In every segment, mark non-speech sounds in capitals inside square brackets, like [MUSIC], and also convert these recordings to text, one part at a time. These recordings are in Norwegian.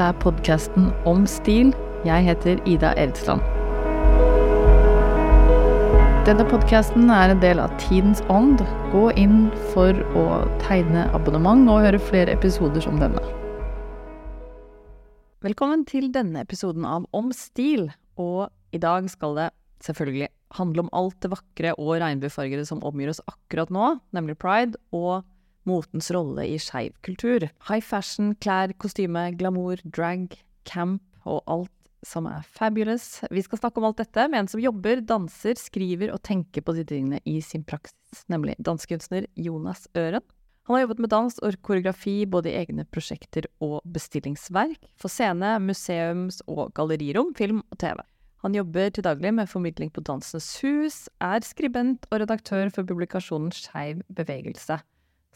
Dette er podkasten Om stil. Jeg heter Ida Eldsland. Denne podkasten er en del av Tidens ånd. Gå inn for å tegne abonnement og høre flere episoder som denne. Velkommen til denne episoden av Om stil. Og i dag skal det selvfølgelig handle om alt det vakre og regnbuefargede som omgir oss akkurat nå, nemlig pride, og motens rolle i skeiv kultur. High fashion, klær, kostyme, glamour, drag, camp og alt som er fabulous. Vi skal snakke om alt dette med en som jobber, danser, skriver og tenker på de tingene i sin praksis, nemlig dansekunstner Jonas Øren. Han har jobbet med dans og koreografi både i egne prosjekter og bestillingsverk, for scene, museums- og gallerirom, film og TV. Han jobber til daglig med formidling på Dansens Hus, er skribent og redaktør for publikasjonen Skeiv bevegelse,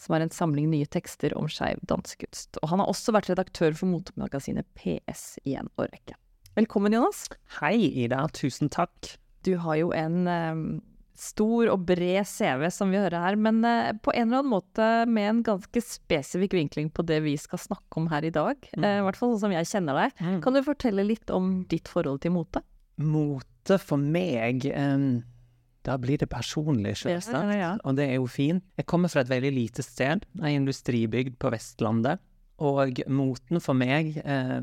som er en samling nye tekster om skeiv dansekunst. Og han har også vært redaktør for motemagasinet PS i en årrekke. Velkommen, Jonas. Hei, Ida. Tusen takk. Du har jo en um, stor og bred CV, som vi hører her, men uh, på en eller annen måte med en ganske spesifikk vinkling på det vi skal snakke om her i dag. Mm. Uh, I hvert fall sånn som jeg kjenner deg. Mm. Kan du fortelle litt om ditt forhold til mote? Mote for meg um, Da blir det personlig, selvsagt. Ja, ja. Og det er jo fint. Jeg kommer fra et veldig lite sted, ei industribygd på Vestlandet. Og moten for meg eh,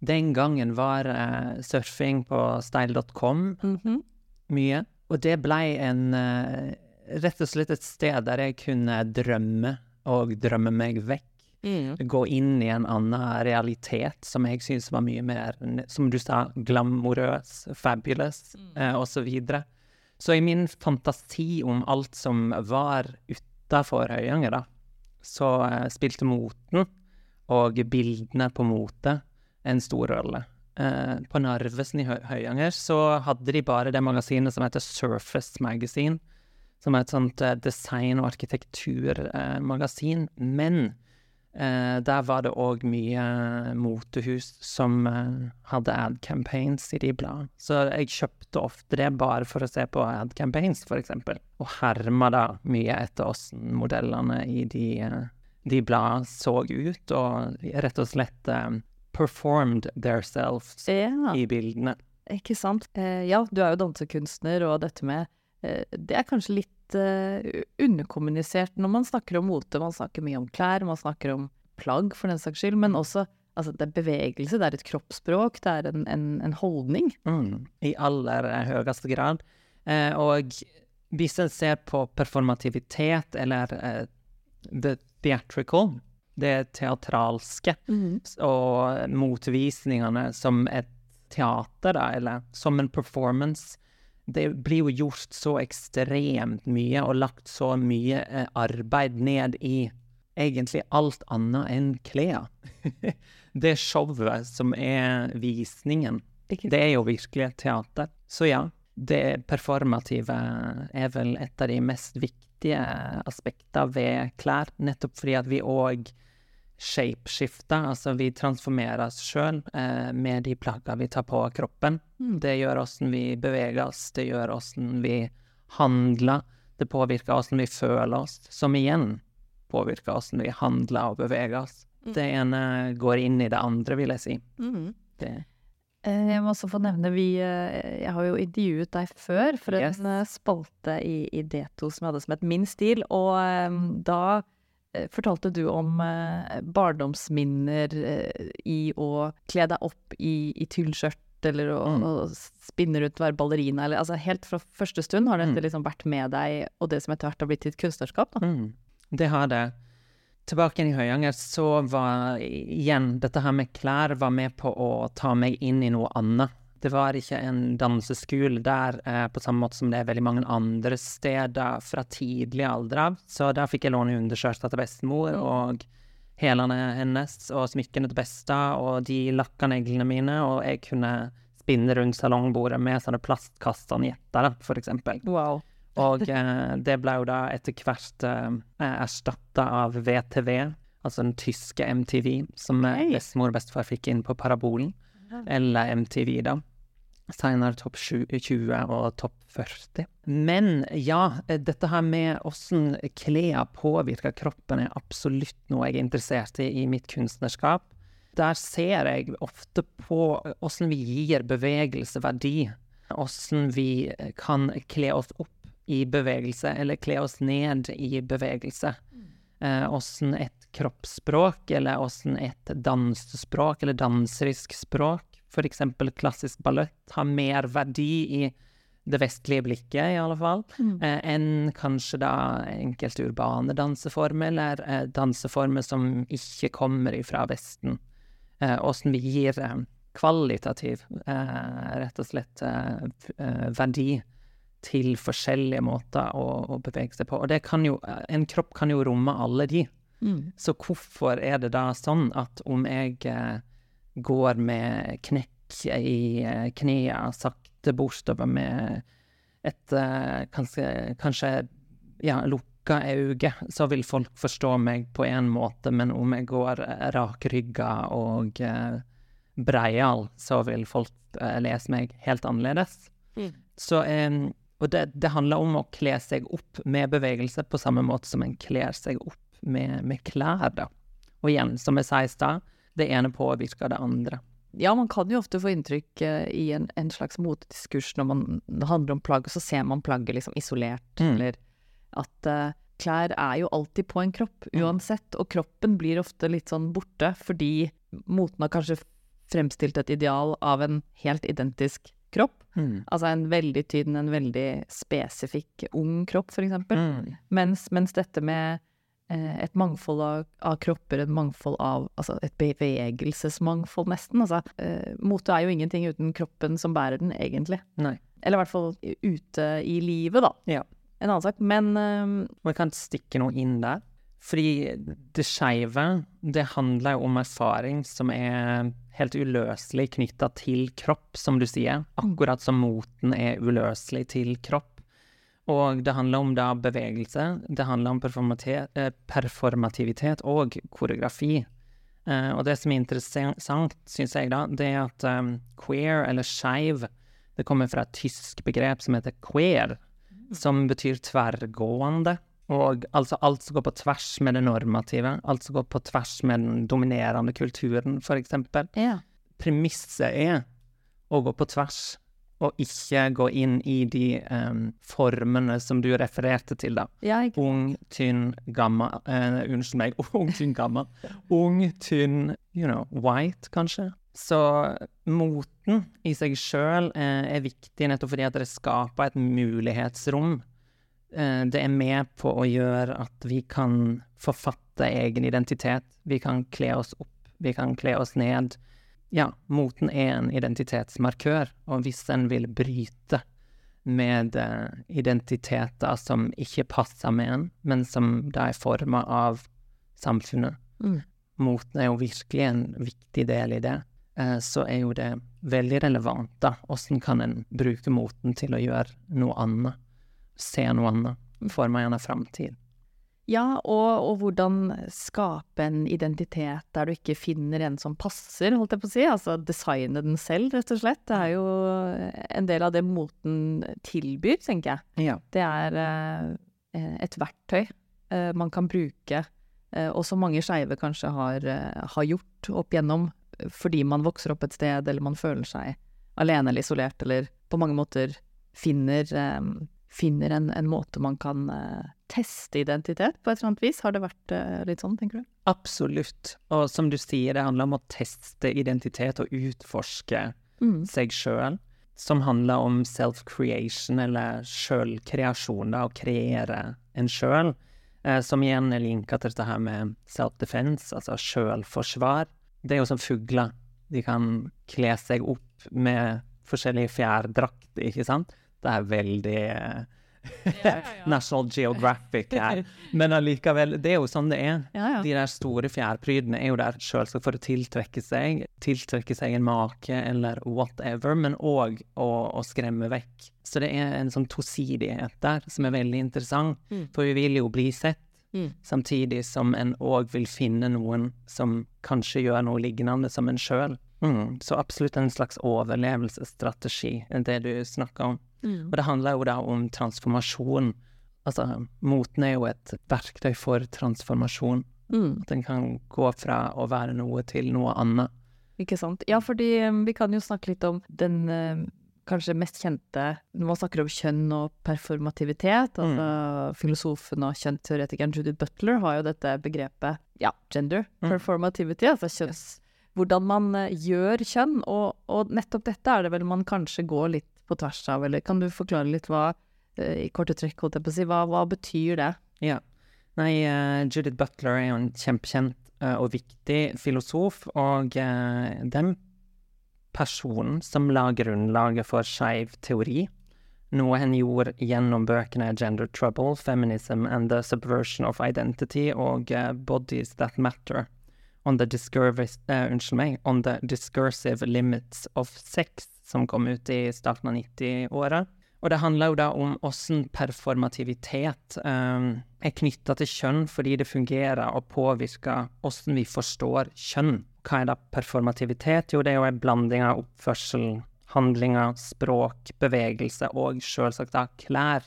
den gangen var eh, surfing på style.com mm -hmm. mye. Og det blei en eh, Rett og slett et sted der jeg kunne drømme, og drømme meg vekk. Mm. Gå inn i en annen realitet som jeg syns var mye mer, som du sa, glamorøs, fabulous, mm. uh, og så. Så i min fantasi om alt som var utafor Høyanger, da, så uh, spilte moten og bildene på mote en stor rolle. Eh, på Narvesen i Hø Høyanger så hadde de bare det magasinet som heter Surface Magazine, som er et sånt eh, design- og arkitekturmagasin. Eh, Men der var det òg mye motehus som hadde ad campaigns i de bladene. Så jeg kjøpte ofte det bare for å se på ad campaigns, for eksempel. Og herma da mye etter åssen modellene i de, de bladene så ut, og rett og slett performed themselves ja. i bildene. Ikke sant. Eh, ja, du er jo dansekunstner, og dette med eh, Det er kanskje litt eh, underkommunisert når man snakker om mote. Man snakker mye om klær, man snakker om plagg for den saks skyld, men også altså, det er bevegelse, det er et kroppsspråk, det er en, en, en holdning. Mm, I aller høyeste grad. Eh, og hvis en ser på performativitet eller eh, the theatrical, det teatralske mm. og motvisningene som et teater, da, eller som en performance. Det blir jo gjort så ekstremt mye og lagt så mye eh, arbeid ned i egentlig alt annet enn klær. [LAUGHS] det showet som er visningen, det er jo virkelig teater. Så ja, det performative er vel et av de mest viktige aspekter ved klær, nettopp fordi at vi òg shapeshifter, altså vi transformerer oss sjøl eh, med de plagga vi tar på kroppen. Mm. Det gjør åssen vi beveger oss, det gjør åssen vi handler, det påvirker åssen vi føler oss, som igjen påvirker åssen vi handler og beveger oss. Mm. Det ene går inn i det andre, vil jeg si. Mm. Det. Eh, jeg må også få nevne, vi, eh, Jeg har jo intervjuet deg før for en yes. Eh, spalte i, i D2 som jeg hadde som het Min stil, og um, da fortalte du om eh, barndomsminner eh, i å kle deg opp i, i tyllskjørt eller å, mm. å, spinne rundt, være ballerina, eller altså helt fra første stund har dette mm. liksom vært med deg, og det som etter hvert har blitt ditt kunstnerskap. Mm. Det har det. Tilbake i Høyanger så var igjen dette her med klær var med på å ta meg inn i noe annet. Det var ikke en danseskole der eh, på samme måte som det er veldig mange andre steder fra tidlig alder av. Så der fikk jeg låne underskjørta til bestemor mm. og hælene hennes og smykkene til besta, og de lakka neglene mine, og jeg kunne spinne rundt salongbordet med sånne plastkastanjetter, for eksempel. Wow. og eh, det ble jo da etter hvert eh, erstatta av VTV, altså den tyske MTV, som okay. bestemor og bestefar fikk inn på parabolen. Eller MTV, da. Seinere topp 20 og topp 40. Men ja, dette her med åssen klær påvirker kroppen, er absolutt noe jeg er interessert i i mitt kunstnerskap. der ser jeg ofte på åssen vi gir bevegelse verdi. Åssen vi kan kle oss opp i bevegelse, eller kle oss ned i bevegelse. Åssen eh, et kroppsspråk, eller åssen et dansespråk, eller danserisk språk, f.eks. klassisk ballett, har mer verdi i det vestlige blikket, i alle fall, mm. eh, enn kanskje da enkelte urbane danseformer, eller eh, danseformer som ikke kommer ifra Vesten. Eh, vi gir eh, kvalitativ, eh, rett og slett, verdi til forskjellige måter å, å, bevege seg på. Og det kan jo, en kropp kan jo romme alle de. Mm. Så hvorfor er det da sånn at om jeg eh, går med knekk i eh, knærne sakte bortover med et eh, kanskje, kanskje ja, lukka øye, så vil folk forstå meg på én måte, men om jeg går eh, rakrygga og breial, så vil folk lese meg helt annerledes. Mm. Så og det, det, handler om å kle seg opp med bevegelse på samme måte som en kler seg opp med, med klær, da. Og igjen, som jeg sa i stad, det ene påvirker det andre. Ja, man kan jo ofte få inntrykk uh, i en, en, slags motediskurs når man, det handler om plagg, og så ser man plagget liksom isolert, mm. eller at uh, klær er jo alltid på en kropp, mm. uansett, og kroppen blir ofte litt sånn borte, fordi moten har kanskje fremstilt et ideal av en helt identisk kropp. Mm. Altså en veldig tynn, en veldig spesifikk ung kropp, eksempel. Mm. Mens, mens, dette med eh, et mangfold av, av, kropper, et mangfold av Altså et bevegelsesmangfold, nesten. Altså, eh, mote er jo ingenting uten kroppen som bærer den, egentlig. Nei. Eller i hvert fall ute i livet, da. Ja. En annen sak. Men um, Man kan stikke noe inn der. Fordi det skeive, det handler jo om erfaring som er helt uløselig knytta til kropp, som du sier. Akkurat som moten er uløselig til kropp. Og det handler om da bevegelse, det handler om eh, performativitet og koreografi. Uh, og det som er interessant, syns jeg, da, det er at um, queer, eller skeiv, det kommer fra et tysk begrep som heter queer, som betyr tverrgående. Og altså alt som går på tvers med det normative, alt som går på tvers med den dominerende kulturen, eksempel. Ja. Premisset er å gå på tvers, og ikke gå inn i de um, formene som du refererte til, da. Ja, ung, tynn, gammel uh, Unnskyld meg. [LAUGHS] Ung, tynn, gammel. Ung, tynn, you know, white, kanskje. Så moten i seg sjøl uh, er viktig nettopp fordi at det skaper et mulighetsrom Uh, det er med på å gjøre at vi kan forfatte egen identitet. Vi kan kle oss opp, vi kan kle oss ned. Ja, moten er en identitetsmarkør, og hvis en vil bryte med uh, identiteter som ikke passer med en, men som da er forma av samfunnet mm. Moten er jo virkelig en viktig del i det. Uh, så er jo det veldig relevant, da. Åssen kan en bruke moten til å gjøre noe annet? se noe annet Forme gjerne framtid. Ja, og, og, hvordan skape en identitet der du ikke finner en som passer, holdt jeg på å si. Altså designe den selv, rett og slett. Det er jo en del av det moten tilbyr, tenker jeg. Ja. Det er eh, et verktøy eh, man kan bruke, eh, og som mange skeive kanskje har, eh, har, gjort opp igjennom fordi man vokser opp et sted, eller man føler seg alene eller isolert, eller på mange måter finner eh, finner en, en måte man kan uh, teste identitet på et eller annet vis. Har det vært uh, litt sånn, tenker du? Absolutt. Og som du sier, det handler om å teste identitet og utforske mm. seg sjøl. Som handler om self-creation, eller sjølkreasjon, å kreere en sjøl. Eh, som igjen er linka til dette her med self-defense, altså sjølforsvar. Det er jo som fugler. De kan kle seg opp med forskjellige fjærdrakter, ikke sant? Det er veldig ja, ja. [LAUGHS] National Geographic her. Men allikevel, det er jo sånn det er. De der store fjærprydene er jo der selvsagt for å tiltrekke seg tiltrekke seg en make eller whatever, men òg å, å, skremme vekk. Så det er en sånn tosidighet der som er veldig interessant, mm. for vi vil jo bli sett. Mm. Samtidig som en òg vil finne noen som kanskje gjør noe lignende som en sjøl. Mm. Så absolutt en slags overlevelsesstrategi, det du snakker om. Mm. Og det handler jo da om transformasjon. Altså, moten er jo et verktøy for transformasjon. Mm. At den kan gå fra å være noe til noe annet. Ikke sant. Ja, fordi um, vi kan jo snakke litt om den uh, kanskje mest kjente Når man snakker om kjønn og performativitet, mm. altså filosofen og kjønnteoretikeren Judith Butler har jo dette begrepet ja, gender mm. performativity, altså kjønns... Hvordan man uh, gjør kjønn, og, og, nettopp dette er det vel man kanskje går litt på tvers av, eller kan du forklare litt hva, uh, i korte trekk, holdt jeg på å si, hva, hva betyr det? Ja. Nei, uh, Judith Butler er jo en kjempekjent og viktig filosof, og den personen som la grunnlaget for skeiv teori, noe hen gjorde gjennom bøkene Gender Trouble, Feminism and the Subversion of Identity og uh, Bodies That Matter on the, uh, meg, on the Discursive Limits of Sex, som kom ut i starten av 90-åra. Og det handler jo da om åssen performativitet um, er knytta til kjønn, fordi det fungerer og påvirker åssen vi forstår kjønn. Hva er da performativitet? Jo, det er jo en blanding av oppførsel, handlinger, språk, bevegelse og selvsagt da klær.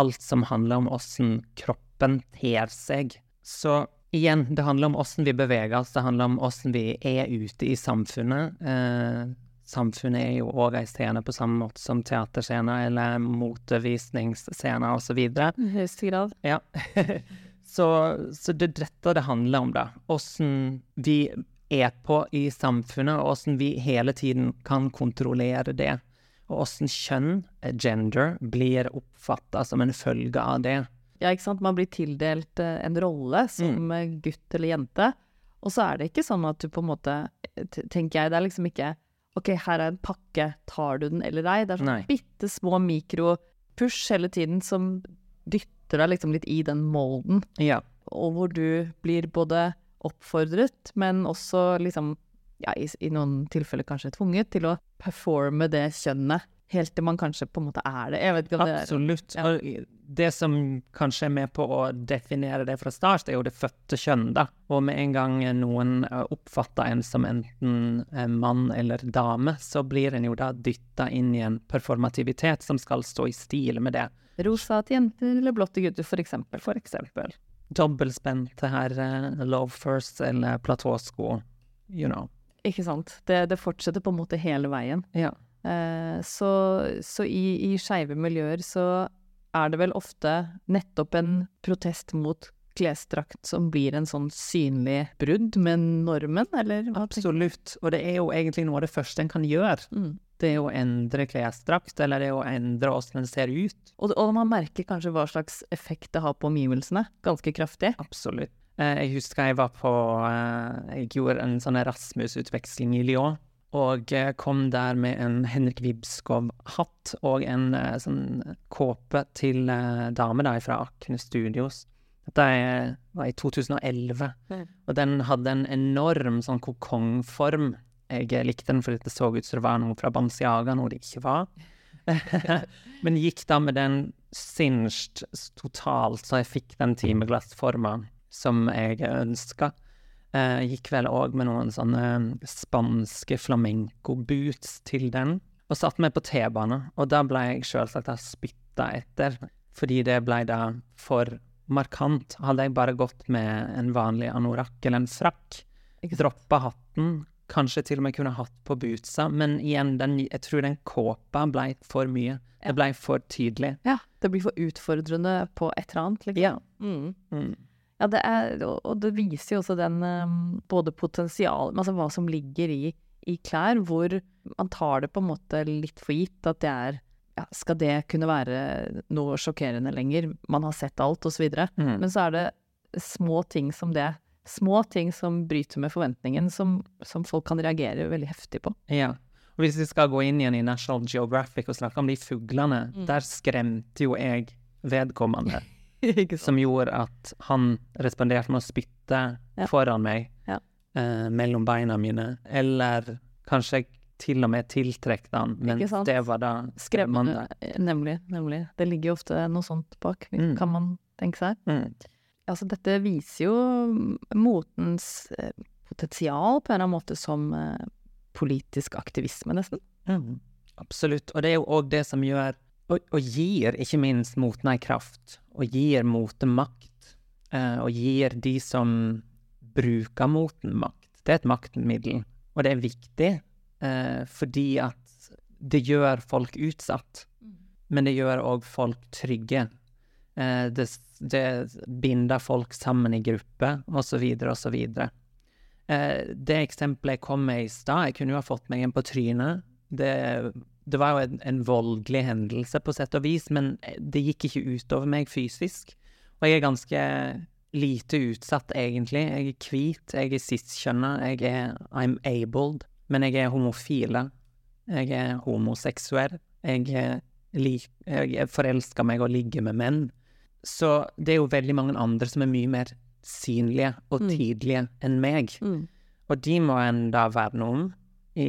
Alt som handler om åssen kroppen ter seg. Så igjen, det handler om åssen vi beveger oss, det handler om åssen vi er ute i samfunnet. Eh, samfunnet er jo òg ei scene på samme måte som teaterscener eller motevisningsscener osv. I høyeste grad. Ja. [LAUGHS] så, så det er dette det handler om, da. Åssen vi er på i samfunnet, og åssen vi hele tiden kan kontrollere det. Og åssen kjønn, gender, blir oppfatta som en følge av det. Ja, ikke sant. Man blir tildelt eh, en rolle som mm. Eh, gutt eller jente. Og så er det ikke sånn at du på en måte Tenker jeg, det er liksom ikke OK, her er en pakke, tar du den eller ei? Det er sånn bitte små mikropush hele tiden som dytter deg liksom litt i den molden. Ja. Og hvor du blir både oppfordret, men også liksom, ja, i, i noen tilfeller kanskje tvunget til å performe det kjønnet helt til man kanskje på en måte er det. Jeg vet ikke om Absolutt. Det, er, ja. Det som kanskje er med på å definere det fra start, er jo det fødte kjønn, da. Og med en gang noen eh, oppfatter en som enten mann eller dame, så blir en jo da dytta inn i en performativitet som skal stå i stil med det. Rosa til jenter eller blått til gutter, for eksempel. For eksempel. Dobbeltspente til herre, love first eller platåsko, you know. Ikke sant. Det, det fortsetter på en måte hele veien. Ja. Eh, så, så i, i skeive miljøer så er det vel ofte nettopp en protest mot klesdrakt som blir en sånn synlig brudd med normen, eller? Absolutt, og det er jo egentlig noe av det første en kan gjøre. Mm. Det å endre klesdrakt, eller det å endre åssen den ser ut. Og, og, man merker kanskje hva slags effekt det har på omgivelsene, ganske kraftig. Absolutt. Eh, jeg husker jeg var på eh, Jeg gjorde en sånn Erasmus-utveksling i Lyon og eh, kom der med en Henrik Wibskov-hatt og en uh, sånn kåpe til uh, dame da, fra Akne Studios. Dette var i 2011, mm. og den hadde en enorm sånn kokongform. Jeg likte den fordi det så ut som det var noe fra Banciaga, noe det ikke var. [LAUGHS] Men gikk da med den singed totalt, så jeg fikk den timeglassforma som jeg ønska. Eh, gikk vel òg med noen sånne spanske flamenco-boots til den. Og satt meg på T-bane, og da ble jeg sjølsagt spytta etter. Fordi det ble da for markant. Hadde jeg bare gått med en vanlig anorakk eller en frakk, droppa hatten, kanskje til og med kunne hatt på bootsa, men igjen, den, jeg tror den kåpa ble for mye. Det ble for tydelig. Ja, det blir for utfordrende på et eller annet, liksom. Ja. Mm. Mm. Ja, det er, og det viser jo også den um, både potensial Altså hva som ligger i, i, klær, hvor man tar det på en måte litt for gitt at det er ja, Skal det kunne være noe sjokkerende lenger? Man har sett alt, osv. Mm. Men så er det små ting som det. Små ting som bryter med forventningen, som, som folk kan reagere veldig heftig på. Ja. Og hvis vi skal gå inn igjen i National Geographic og snakke om de fuglene, mm. der skremte jo jeg vedkommende. [LAUGHS] som gjorde at han responderte med å spytte ja. foran meg, ja. eh, mellom beina mine, eller kanskje jeg til og med tiltrekte han, men det var da skremmende. Nemlig, nemlig. Det ligger jo ofte noe sånt bak, mm. kan man tenke seg. Mm. Altså, dette viser jo motens eh, potensial på en eller annen måte som eh, politisk aktivisme, nesten. Mm. Absolutt. Og det er jo òg det som gjør og, og gir ikke minst moten ei kraft, og gir moten makt, eh, og gir de som bruker moten, makt. Det er et maktmiddel. Og det er viktig eh, fordi at det gjør folk utsatt. Mm. Men det gjør òg folk trygge. Eh, det, det, binder folk sammen i grupper, osv., osv. Eh, det eksempelet jeg kom med i stad, jeg kunne jo ha fått meg en på trynet. Det, det var jo en, en, voldelig hendelse, på sett og vis, men det gikk ikke utover meg fysisk. Og jeg er ganske lite utsatt, egentlig. Jeg er hvit, jeg er cis-kjønna, jeg er I'm abled, men jeg er homofile. Jeg er homoseksuell. Jeg, lik, jeg forelsker meg og ligger med menn. Så det er jo veldig mange andre som er mye mer synlige og tidlige mm. enn meg. Mm. Og de må en da verne om i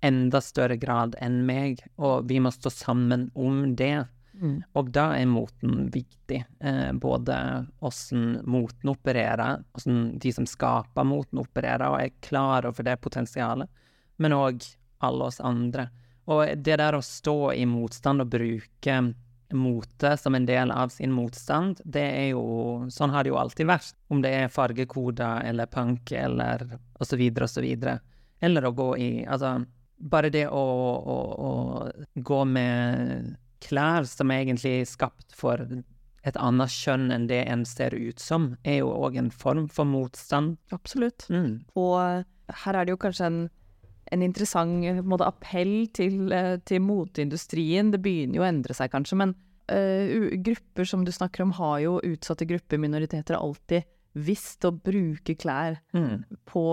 enda større grad enn meg, og vi må stå sammen om det. Mm. Og da er moten viktig. Eh, både åssen moten opererer, åssen de som skaper moten opererer, og er klar over det potensialet, men òg alle oss andre. Og det der å stå i motstand og bruke mote som en del av sin motstand, det er jo Sånn har det jo alltid vært. Om det er fargekoder eller punk eller osv. osv. Eller å gå i Altså, bare det å, å, å gå med klær som er egentlig skapt for et annet kjønn enn det en ser ut som, er jo òg en form for motstand. Absolutt. Mm. Og eh, her er det jo kanskje en, en interessant måte, appell til, eh, til moteindustrien. Det begynner jo å endre seg, kanskje, men uh, grupper som du snakker om, har jo utsatte grupper, minoriteter, alltid visst å bruke klær mm. på,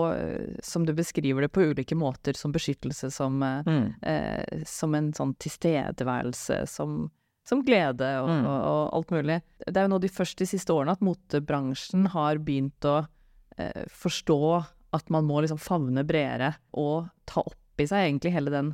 som du beskriver det, på ulike måter, som beskyttelse, som, eh, mm. eh, som en sånn tilstedeværelse, som, som glede og, mm. og, og, alt mulig. Det er jo nå de første de siste årene at motebransjen har begynt å eh, forstå at man må liksom favne bredere og ta opp i seg egentlig hele den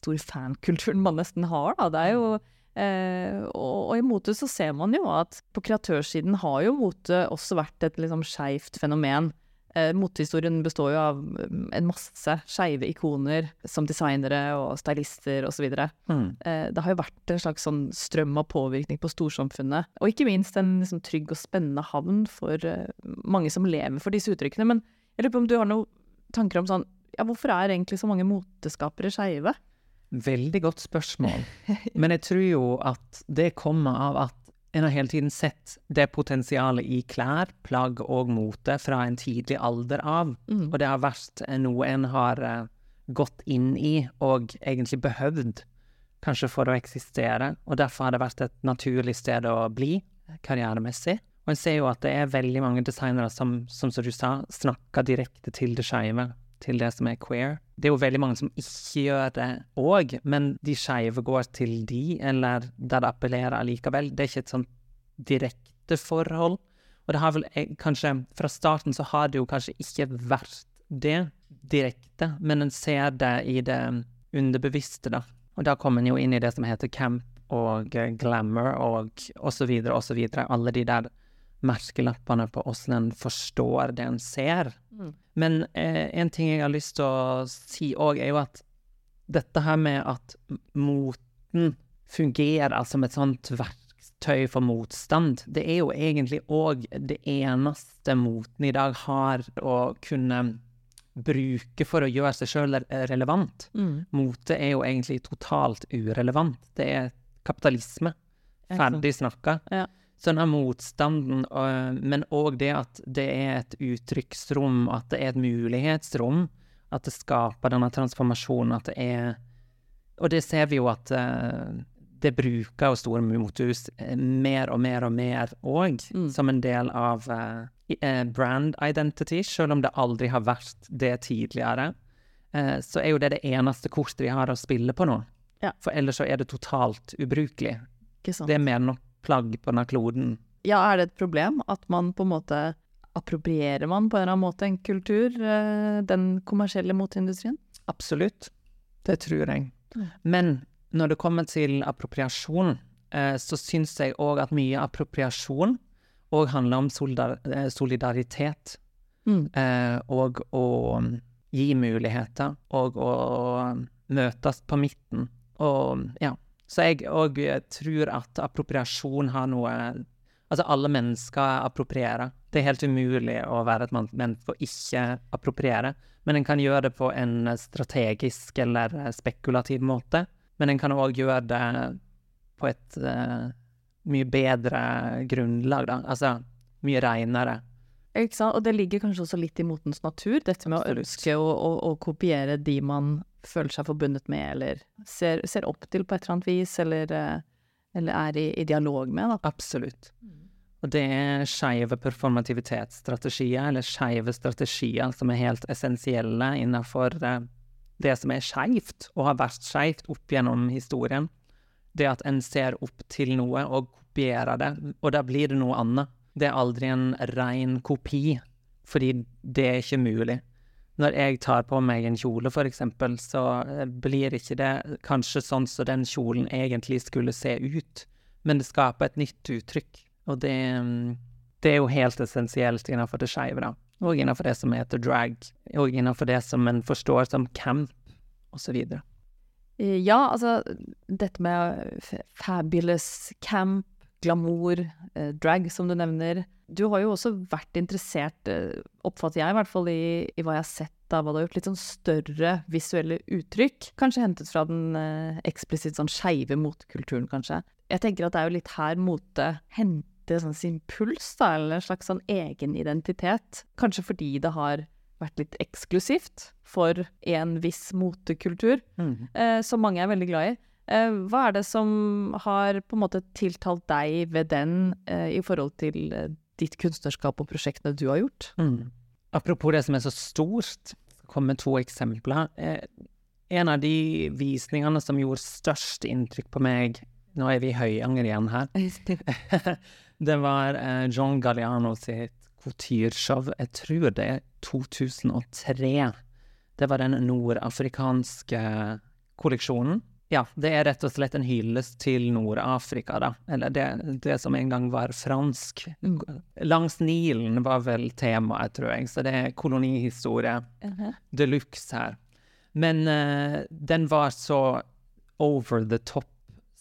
store fankulturen man nesten har, da. Det er jo Eh, og, og, i mote så ser man jo at på kreatørsiden har jo mote også vært et liksom skeivt fenomen. Eh, Motehistorien består jo av mm, en masse skeive ikoner som designere og stylister osv. Mm. Eh, det har jo vært en slags sånn strøm av påvirkning på storsamfunnet. Og ikke minst en liksom, trygg og spennende havn for eh, mange som lever for disse uttrykkene. Men jeg lurer på om du har noen tanker om sånn ja, hvorfor er egentlig så mange moteskapere skeive? Veldig godt spørsmål. [LAUGHS] Men jeg tror jo at det kommer av at en har hele tiden sett det potensialet i klær, plagg og mote fra en tidlig alder av. Mm. Og det har vært noe en har uh, gått inn i og egentlig behøvd, kanskje for å eksistere. Og derfor har det vært et naturlig sted å bli karrieremessig. Og en ser jo at det er veldig mange designere som, som, som du sa, snakker direkte til det skeive til det som er queer. Det er jo veldig mange som ikke gjør det òg, men de skeive går til de, eller der det appellerer allikevel. Det er ikke et sånn direkte forhold. Og det har vel eh, kanskje Fra starten så har det jo kanskje ikke vært det direkte, men en ser det i det underbevisste, da. Og da kommer en jo inn i det som heter camp og eh, glamour og osv. osv. Alle de der merkelappene på åssen en forstår det en ser. Mm. Men eh, en ting jeg har lyst til å si òg, er jo at dette her med at moten fungerer som et sånt verktøy for motstand, det er jo egentlig òg det eneste moten i dag har å kunne bruke for å gjøre seg sjøl relevant. Mm. Mote er jo egentlig totalt urelevant. Det er kapitalisme. Ferdig snakka. Ja sånn motstanden, men òg det at det er et uttrykksrom, at det er et mulighetsrom. At det skaper denne transformasjonen, at det er Og det ser vi jo at uh, det bruker jo store motehus eh, mer og mer og mer òg, mm. som en del av uh, brand identity, selv om det aldri har vært det tidligere. Så er jo det det eneste kortet de har å spille på nå. Ja. For ellers så er det totalt ubrukelig. Det er mer nok plagg på denne kloden. Ja, er det et problem at man på en måte Approprierer man på en eller annen måte en kultur, eh, den kommersielle moteindustrien? Absolutt. Det tror jeg. Men når det kommer til appropriasjon, eh, så syns jeg òg at mye appropriasjon òg handler om eh, solidaritet. Mm. Og å gi muligheter, og å møtes på midten. Og ja, så jeg òg tror at appropriasjon har noe Altså, alle mennesker approprierer Det er helt umulig å være et menneske og ikke appropriere. Men en kan gjøre det på en strategisk eller spekulativ måte. Men en kan òg gjøre det på et uh, mye bedre grunnlag, da. Altså mye reinere. Ikke sant? Og det ligger kanskje også litt i motens natur, dette med Absolutt. å ønske å, å, å, kopiere de man føler seg forbundet med, eller ser, ser opp til på et eller annet vis, eller, eh, eller er i, i, dialog med. Da. Absolutt. Mm. Og det er skeive performativitetsstrategier, eller skeive strategier, som er helt essensielle innenfor eh, det som er skeivt, og har vært skeivt opp gjennom historien. Det at en ser opp til noe og kopierer det, og da blir det noe annet. Det er aldri en ren kopi, fordi det er ikke mulig. Når jeg tar på meg en kjole, for eksempel, så eh, blir ikke det kanskje sånn som den kjolen egentlig skulle se ut, men det skaper et nytt uttrykk. Og det, det er jo helt essensielt innenfor det skeive, da. Og innenfor det som heter drag, og innenfor det som en forstår som camp, osv. Ja, altså dette med fabulous camp, glamour, eh, drag, som du nevner. Du har jo også vært interessert, eh, oppfatter jeg i hvert fall, i, i, hva jeg har sett av hva du har gjort. Litt sånn større visuelle uttrykk. Kanskje hentet fra den eh, eksplisitt sånn skeive motkulturen, kanskje. Jeg tenker at det er jo litt her mote henter sånn sin puls, da, eller en slags sånn egen identitet. Kanskje fordi det har vært litt eksklusivt for en viss motekultur, mm. eh, som mange er veldig glad i. Eh, hva er det som har på en måte tiltalt deg ved den eh, i forhold til eh, ditt kunstnerskap og prosjektene du har gjort? Mm. Apropos det som er så stort, kom med to eksempler. En av de visningene som gjorde størst inntrykk på meg Nå er vi i Høyanger igjen her. [LAUGHS] [LAUGHS] det var John Galliano sitt couture-show. Jeg tror det er 2003. Det var den nordafrikanske kolleksjonen. Ja, det er rett og slett en hyllest til Nord-Afrika, da. Eller det, det, som en gang var fransk. Langs Nilen var vel temaet, tror jeg, så det er kolonihistorie uh -huh. de luxe her. Men uh, den var så over the top,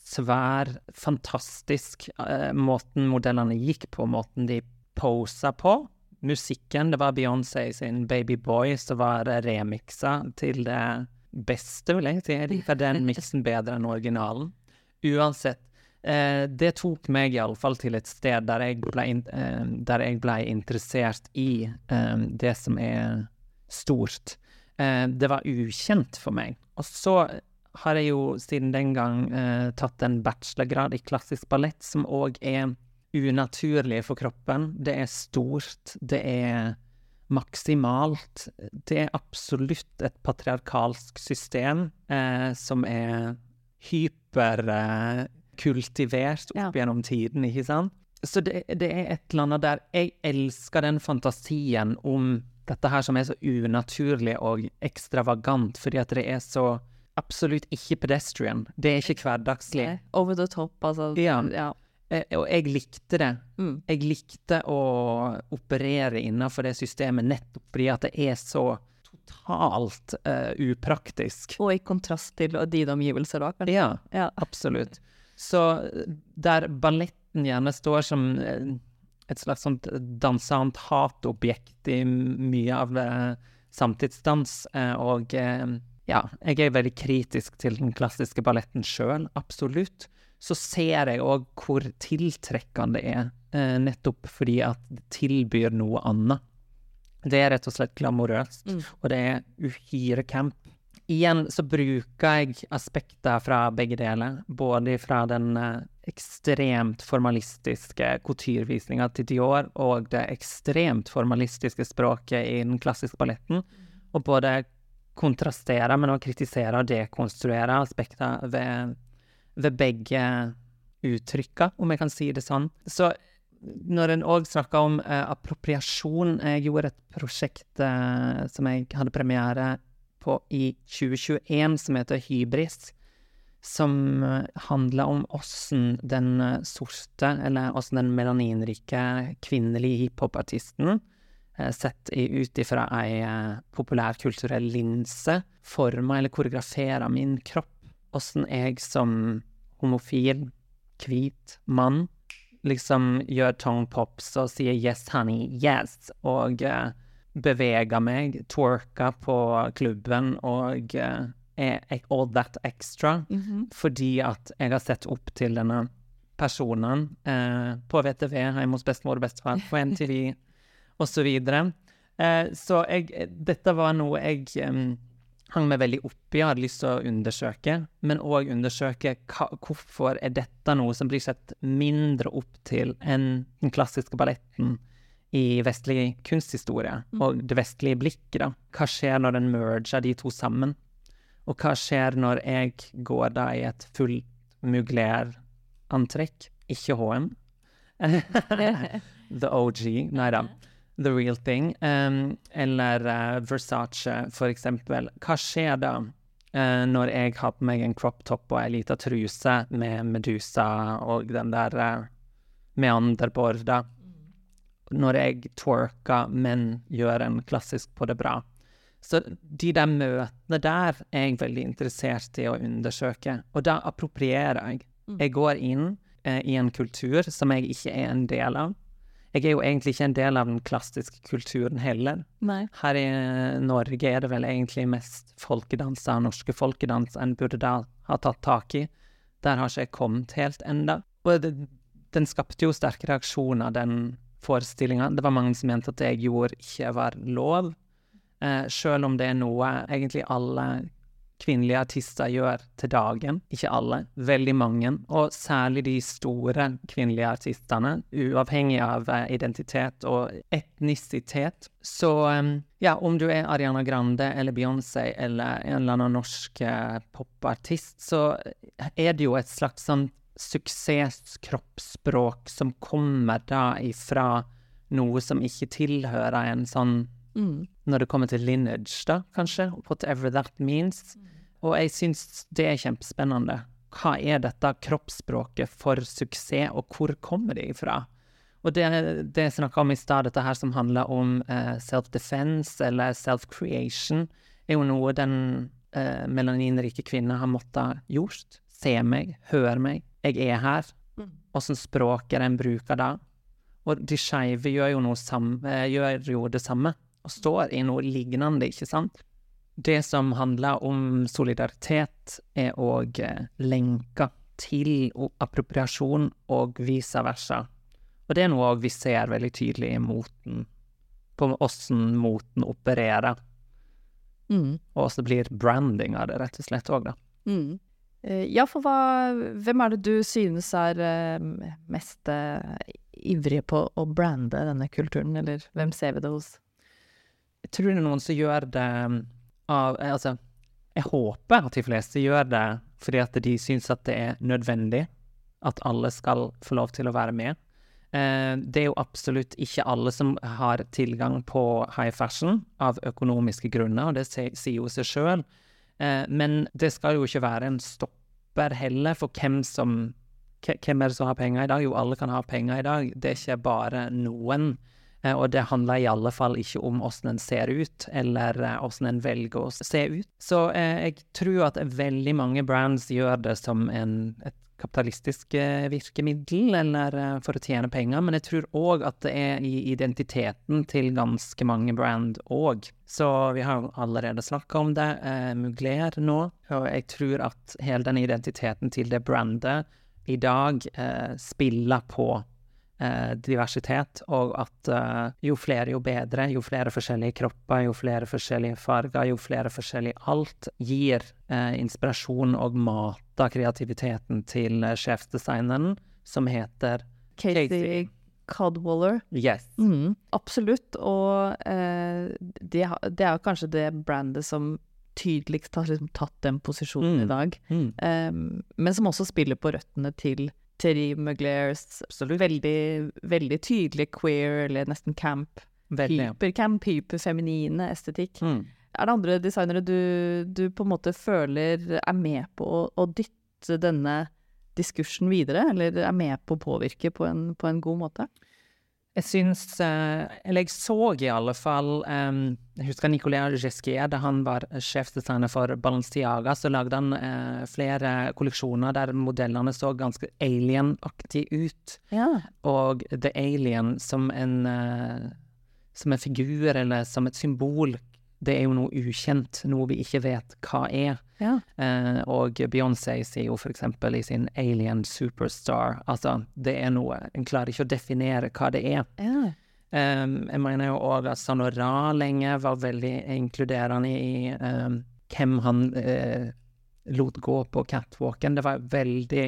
svær, fantastisk. Uh, måten modellene gikk på, måten de posa på. Musikken, det var Beyoncé sin 'Baby Boy', som var remiksa til det beste, vil jeg si. Jeg liker [LAUGHS] den miksen bedre enn originalen. Uansett. Eh, det tok meg iallfall til et sted der jeg ble, eh, der jeg ble interessert i eh, det som er stort. Eh, det var ukjent for meg. Og så har jeg jo siden den gang eh, tatt en bachelorgrad i klassisk ballett, som òg er unaturlig for kroppen. Det er stort, det er maksimalt. Det er absolutt et patriarkalsk system eh, som er hyperkultivert opp opp gjennom tiden, ikke sant? Så det, det, er et eller annet der Jeg elsker den fantasien om dette her som er så unaturlig og ekstravagant, fordi at det er så absolutt ikke pedestrian. Det er ikke hverdagslig. Over the top, altså. Ja. ja. Eh, og jeg likte det. Mm. Jeg likte å operere innenfor det systemet nettopp fordi at det er så totalt uh, upraktisk. Og i kontrast til dine omgivelser, da, kanskje? Ja, ja, absolutt. Så der balletten gjerne står som et slags sånt dansant hatobjekt i mye av samtidsdans, og ja, jeg er veldig kritisk til den klassiske balletten sjøl, absolutt så ser jeg òg hvor tiltrekkende det er, eh, nettopp fordi at det tilbyr noe annet. Det er rett og slett glamorøst, mm. og det er uhyre camp. Igjen så bruker jeg aspekter fra begge deler, både fra den eh, ekstremt formalistiske couturevisninga til Dior og det ekstremt formalistiske språket i den klassiske balletten, og både kontrastere, men også kritisere og dekonstruere aspekter ved ved begge uttrykka, om jeg kan si det sånn. Så når en òg snakker om eh, appropriasjon Jeg gjorde et prosjekt eh, som jeg hadde premiere på i 2021, som heter Hybris. Som eh, handler om åssen den eh, sorte, eller åssen den melaninrike kvinnelige hiphopartisten, eh, sett ut ifra ei eh, populærkulturell linse, former eller koreograferer min kropp. Åssen jeg som homofil, hvit mann liksom gjør tongue pops og sier 'yes, honey, yes', og uh, beveger meg, twerker på klubben og uh, all that extra mm -hmm. fordi at jeg har sett opp til denne personen uh, på VTV hjemme hos bestemor og bestefar, på MTV [LAUGHS] osv. Så, uh, så jeg, dette var noe jeg um, hang meg veldig oppi og hadde lyst til å undersøke, men òg undersøke hva, hvorfor er dette noe som blir sett mindre opp til enn den klassiske balletten i vestlig kunsthistorie mm. og det vestlige blikket. da. Hva skjer når en merger de to sammen? Og hva skjer når jeg går da i et fullt mugler-antrekk, ikke HM? [LAUGHS] [LAUGHS] The OG. Nei da the real thing, um, eller uh, Versace, for eksempel. Hva skjer da uh, når jeg har på meg en crop top og ei lita truse med Medusa og den der uh, meanderborda? Når jeg twerker, men gjør en klassisk på det bra. Så de der møtene der er jeg veldig interessert i å undersøke, og da approprierer jeg. Mm. Jeg går inn eh, i en kultur som jeg ikke er en del av. Jeg er jo egentlig ikke en del av den klassiske kulturen heller. Nei. Her i Norge er det vel egentlig mest folkedanser, norske folkedanser, en burde da ha tatt tak i. Der har ikke jeg kommet helt enda. Og det, den skapte jo sterke reaksjoner, den forestillinga. Det var mange som mente at det jeg gjorde, ikke var lov. Eh, selv om det er noe egentlig alle kvinnelige artister gjør til dagen. Ikke alle, veldig mange. Og særlig de store kvinnelige artistene, uavhengig av uh, identitet og etnisitet. Så um, ja, om du er Ariana Grande eller Beyoncé eller en eller annen norsk uh, popartist, så er det jo et slags sånn suksesskroppsspråk som kommer da ifra noe som ikke tilhører en sånn Mm. Når det kommer til lineage, da, kanskje. Whatever that means. Mm. Og jeg syns det er kjempespennende. Hva er dette kroppsspråket for suksess, og hvor kommer det ifra? Og det, det jeg snakka om i stad, dette her som handler om uh, self-defense eller self-creation, er jo noe den uh, melaninrike kvinnen har måttet gjort. Se meg, hør meg, jeg er her. Mm. Åssen språk er det en bruker da? Og de skeive gjør, uh, gjør jo det samme, og står i noe lignende, ikke sant? Det som handler om solidaritet, er òg eh, lenka til appropriasjon og vice versa. Og det er noe vi ser veldig tydelig i moten, på åssen moten opererer. Mm. Og også blir branding av det, rett og slett òg, da. Mm. Eh, ja, for hva Hvem er det du synes er eh, mest ivrige på å brande denne kulturen, eller hvem ser vi det hos? Jeg tror det er noen som gjør det av eh, Altså, jeg håper at de fleste gjør det fordi at de syns at det er nødvendig at alle skal få lov til å være med. Eh, det er jo absolutt ikke alle som har tilgang på high fashion av økonomiske grunner, og det sier jo seg sjøl. Eh, men det skal jo ikke være en stopper heller for hvem som Hvem er det som har penger i dag? Jo, alle kan ha penger i dag. Det er ikke bare noen. Eh, og det handler i alle fall ikke om hvordan en ser ut, eller hvordan åssen en velger å se ut. Så eh, jeg tror at veldig mange brands gjør det som en, et kapitalistisk eh, virkemiddel, eller eh, for å tjene penger, men jeg tror òg at det er i identiteten til ganske mange brand òg. Så vi har allerede snakka om det, eh, Mugler nå, og jeg tror at hele den identiteten til det brandet i dag eh, spiller på eh, diversitet, og at eh, jo flere, jo bedre. Jo flere forskjellige kropper, jo flere forskjellige farger, jo flere forskjellig alt gir eh, inspirasjon og mater kreativiteten til eh, sjefsdesigneren, som heter Casey Codwaller. Yes. Mm, absolutt. Og eh, det, det, er kanskje det brandet som tydeligst har liksom tatt den posisjonen mm. i dag. Mm. Um, men som også spiller på røttene til Terry Muglares veldig, veldig tydelig queer, eller nesten camp. Hypercamp, hyperfeminine estetikk. Mm. Er det andre designere du, du, på en måte føler er med på å, å, dytte denne diskursen videre, eller er med på å påvirke på en, på en god måte? Jeg syns eh, Eller jeg så i alle fall um, Jeg husker Nicolas Gisquier, da han var sjefdesigner for Balenciaga, så lagde han uh, flere kolleksjoner der modellene så ganske alien-aktig ut. Ja. Og The Alien som en uh, som en figur eller som et symbol, det er jo noe ukjent, noe vi ikke vet hva er. Ja. Eh, og Beyoncé sier jo for eksempel i sin Alien Superstar Altså, det er noe En klarer ikke å definere hva det er. ja. Eh, jeg mener jo òg at Sanora lenge var veldig inkluderende i eh, hvem han uh, lot gå på catwalken. Det var veldig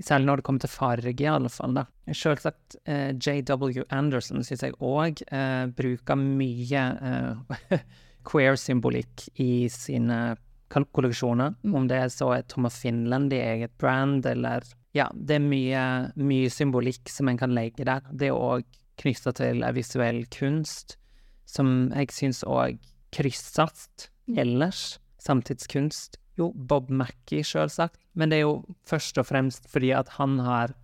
Særlig når det kommer til farge, i alle fall. da. Selvsagt eh, JW Anderson syns jeg òg eh, bruker mye eh, [LAUGHS] queer-symbolikk i sine kolleksjoner. Mm. Om det er så er Tom of Finland i eget brand, eller Ja, det er mye, mye symbolikk som en kan legge der. Det er òg knytta til visuell kunst, som jeg syns òg krysses Mm. ellers. Samtidskunst. Jo, Bob Mackie, sjølsagt. Men det er jo først og fremst fordi at han har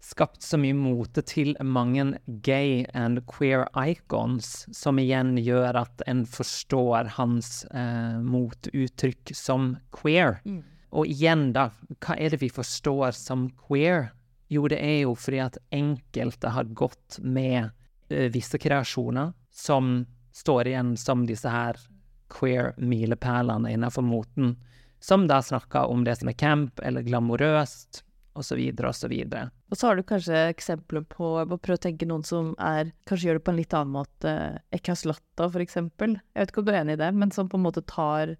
skapt så mye mote til mange gay and queer icons, som igjen gjør at en forstår hans eh, motuttrykk som queer. Mm. Og igjen, da, hva er det vi forstår som queer? Jo, det er jo fordi at enkelte har gått med eh, visse kreasjoner som står igjen som disse her queer-milepælene innenfor moten, som da snakker om det som er camp eller glamorøst, osv., osv. Og så har du kanskje eksempler på prøv å tenke noen som er Kanskje gjør det på en litt annen måte. Ekkas Latta, for eksempel. Jeg vet ikke om du er enig i det, men som på en måte tar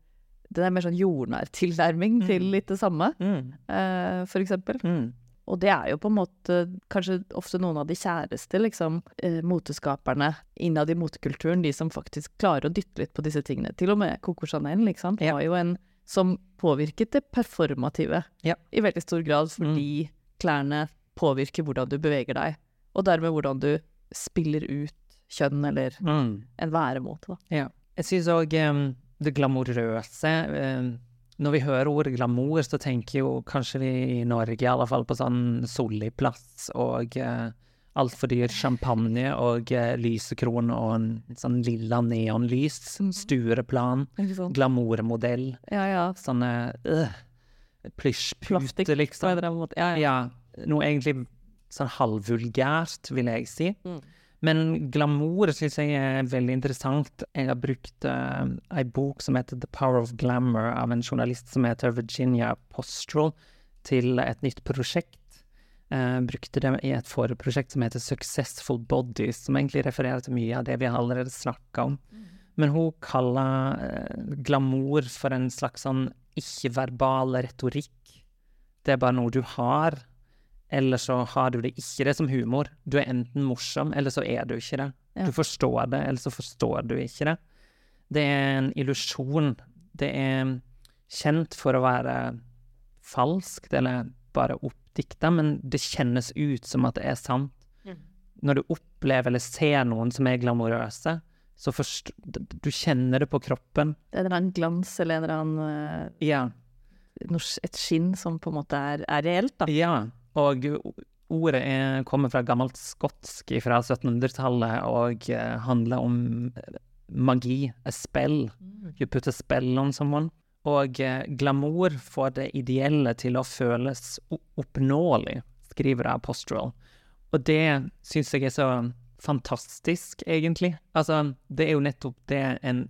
Det er mer sånn jordnær tilnærming til litt det samme, Mm. uh, for eksempel. Mm. Og det er jo på en måte kanskje ofte noen av de kjæreste, liksom, eh, moteskaperne innad i motekulturen, de som faktisk klarer å dytte litt på disse tingene. Til og med Coco Chanel, liksom, Ja. var jo en som påvirket det performative Ja. i veldig stor grad, fordi klærne påvirker hvordan du beveger deg, og dermed hvordan du spiller ut kjønn eller Mm. en væremåte, da. Ja. Jeg syns òg det glamorøse em, Når vi hører ordet glamour, så tenker jo kanskje vi i Norge i alle fall på sånn solig plass og eh, altfor dyr champagne og eh, lysekron og en sånn lilla neonlys. Mhm. Stureplan. Ikke? Glamourmodell. Ja, ja. Sånne øh, Plastikk plysjpute, en liksom. ja. Ja, noe egentlig sånn halvvulgært, vil jeg si. Mm. Men glamour syns jeg er veldig interessant. Jeg har brukt uh, ei bok som heter The Power of Glamour, av en journalist som heter Virginia Postrel, til et nytt prosjekt. Uh, brukte det i et forprosjekt som heter Successful Bodies, som egentlig refererer til mye av det vi allerede snakka om. Men hun kaller uh, glamour for en slags sånn ikke-verbal retorikk. Det er bare noe du har, eller så har du det ikke. Det er som humor. Du er enten morsom, eller så er du ikke det. Ja. Du forstår det, eller så forstår du ikke det. Det er en illusjon. Det er kjent for å være falskt, eller bare oppdikta, men det kjennes ut som at det er sant. Mm. Når du opplever eller ser noen som er glamorøse, så forst du kjenner det på kroppen. Det er en eller annen glans eller en eller annen eh, Ja. et skinn som på en måte er, er reelt, da. Ja, og ordet er, kommer fra gammelt skotsk fra 1700-tallet og eh, handler om eh, magi, a spell. You put a spell on someone. Og eh, glamour får det ideelle til å føles oppnåelig, skriver Apostrol. Og det syns jeg er så fantastisk, egentlig. Altså, det er jo nettopp det en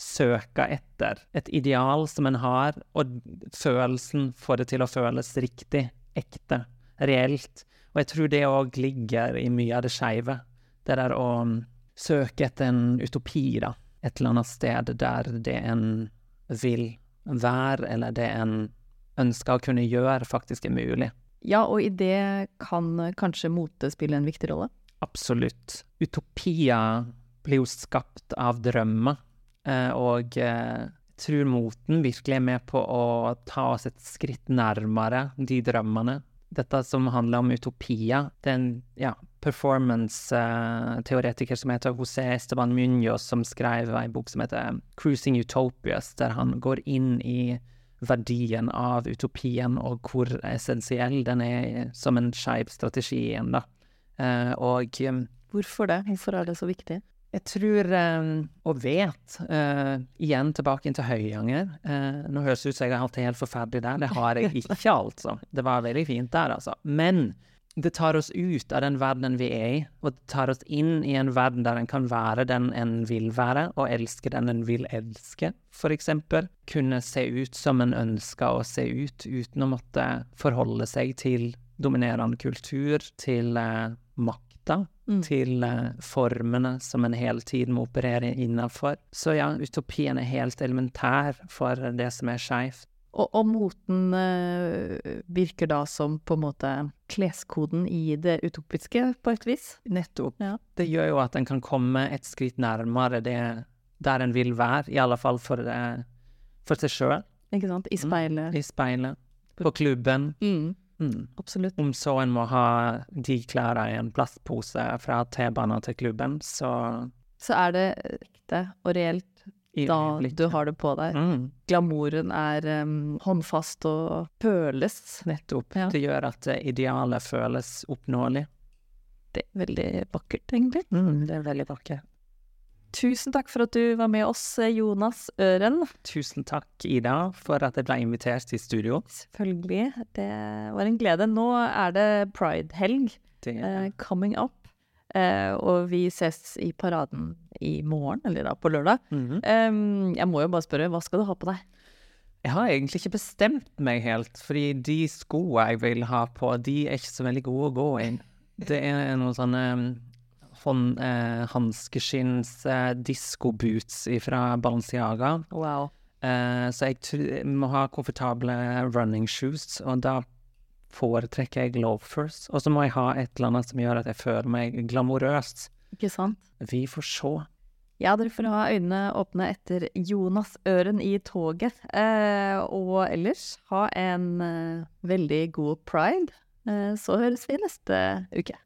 søker etter. Et ideal som en har, og følelsen får det til å føles riktig, ekte, reelt. Og jeg tror det òg ligger i mye av det skeive. Det der å mm, søke etter en utopi, da. Et eller annet sted der det en vil være, eller det en ønsker å kunne gjøre, faktisk er mulig. Ja, og i det kan kanskje mote spille en viktig rolle. Absolutt. Utopier blir jo skapt av drømmer, eh, og eh, tror moten virkelig er med på å ta oss et skritt nærmere de drømmene. Dette som handler om utopia, det er en ja, performance-teoretiker som heter José Esteban Muñoz, som skrev en bok som heter Cruising Utopias, der han går inn i verdien av utopien, og hvor essensiell den er som en skeiv strategi igjen, da. Eh, og Hvorfor det? Hvorfor er det så viktig? Jeg tror, um, og vet, uh, igjen tilbake til Høyanger uh, Nå høres det ut som jeg har hatt det helt forferdelig der. Det har jeg [LAUGHS] ikke, altså. Det var veldig fint der, altså. Men det tar oss ut av den verdenen vi er i, og det tar oss inn i en verden der en kan være den en vil være, og elske den en vil elske, for eksempel. Kunne se ut som en ønsker å se ut, uten å måtte forholde seg til dominerende kultur, til uh, makt makta mm. til uh, formene som en hele tiden må operere innafor. Så ja, utopien er helt elementær for det som er skeivt. Og, og, moten uh, virker da som på en måte kleskoden i det utopiske, på et vis? Nettopp. Ja. Det gjør jo at en kan komme et skritt nærmere det der en vil være, i alle fall for, uh, for seg sjøl. Ikke sant? I mm. speilet. Mm. I speilet. På klubben. Mm. Mm. Absolutt. Om så en må ha de klærne i en plastpose fra T-banen til klubben, så Så er det ekte og reelt da du har det på deg. Mm. Glamouren er um, håndfast og føles. Nettopp. Ja. Det gjør at idealet føles oppnåelig. Det er veldig vakkert, egentlig. Mm, det er veldig vakkert. Tusen takk for at du var med oss, Jonas Øren. Tusen takk, Ida, for at jeg ble invitert i studio. Selvfølgelig. Det var en glede. Nå er det pride-helg uh, coming up. Uh, og vi ses i paraden i morgen, eller da på lørdag. Mm -hmm. um, jeg må jo bare spørre, hva skal du ha på deg? Jeg har egentlig ikke bestemt meg helt, fordi de skoene jeg vil ha på, de er ikke så veldig gode å gå inn. Det er noen sånne hånd, eh, hanskeskinns eh, disco-boots fra Balenciaga. Wow. Eh, så jeg må ha komfortable running shoes, og da foretrekker jeg loafers. Og så må jeg ha et eller annet som gjør at jeg føler meg glamorøst. Ikke sant? Vi får se. Ja, dere får ha øynene åpne etter Jonas Øren i toget. Eh, og ellers ha en eh, veldig god pride. Eh, så høres vi neste uke.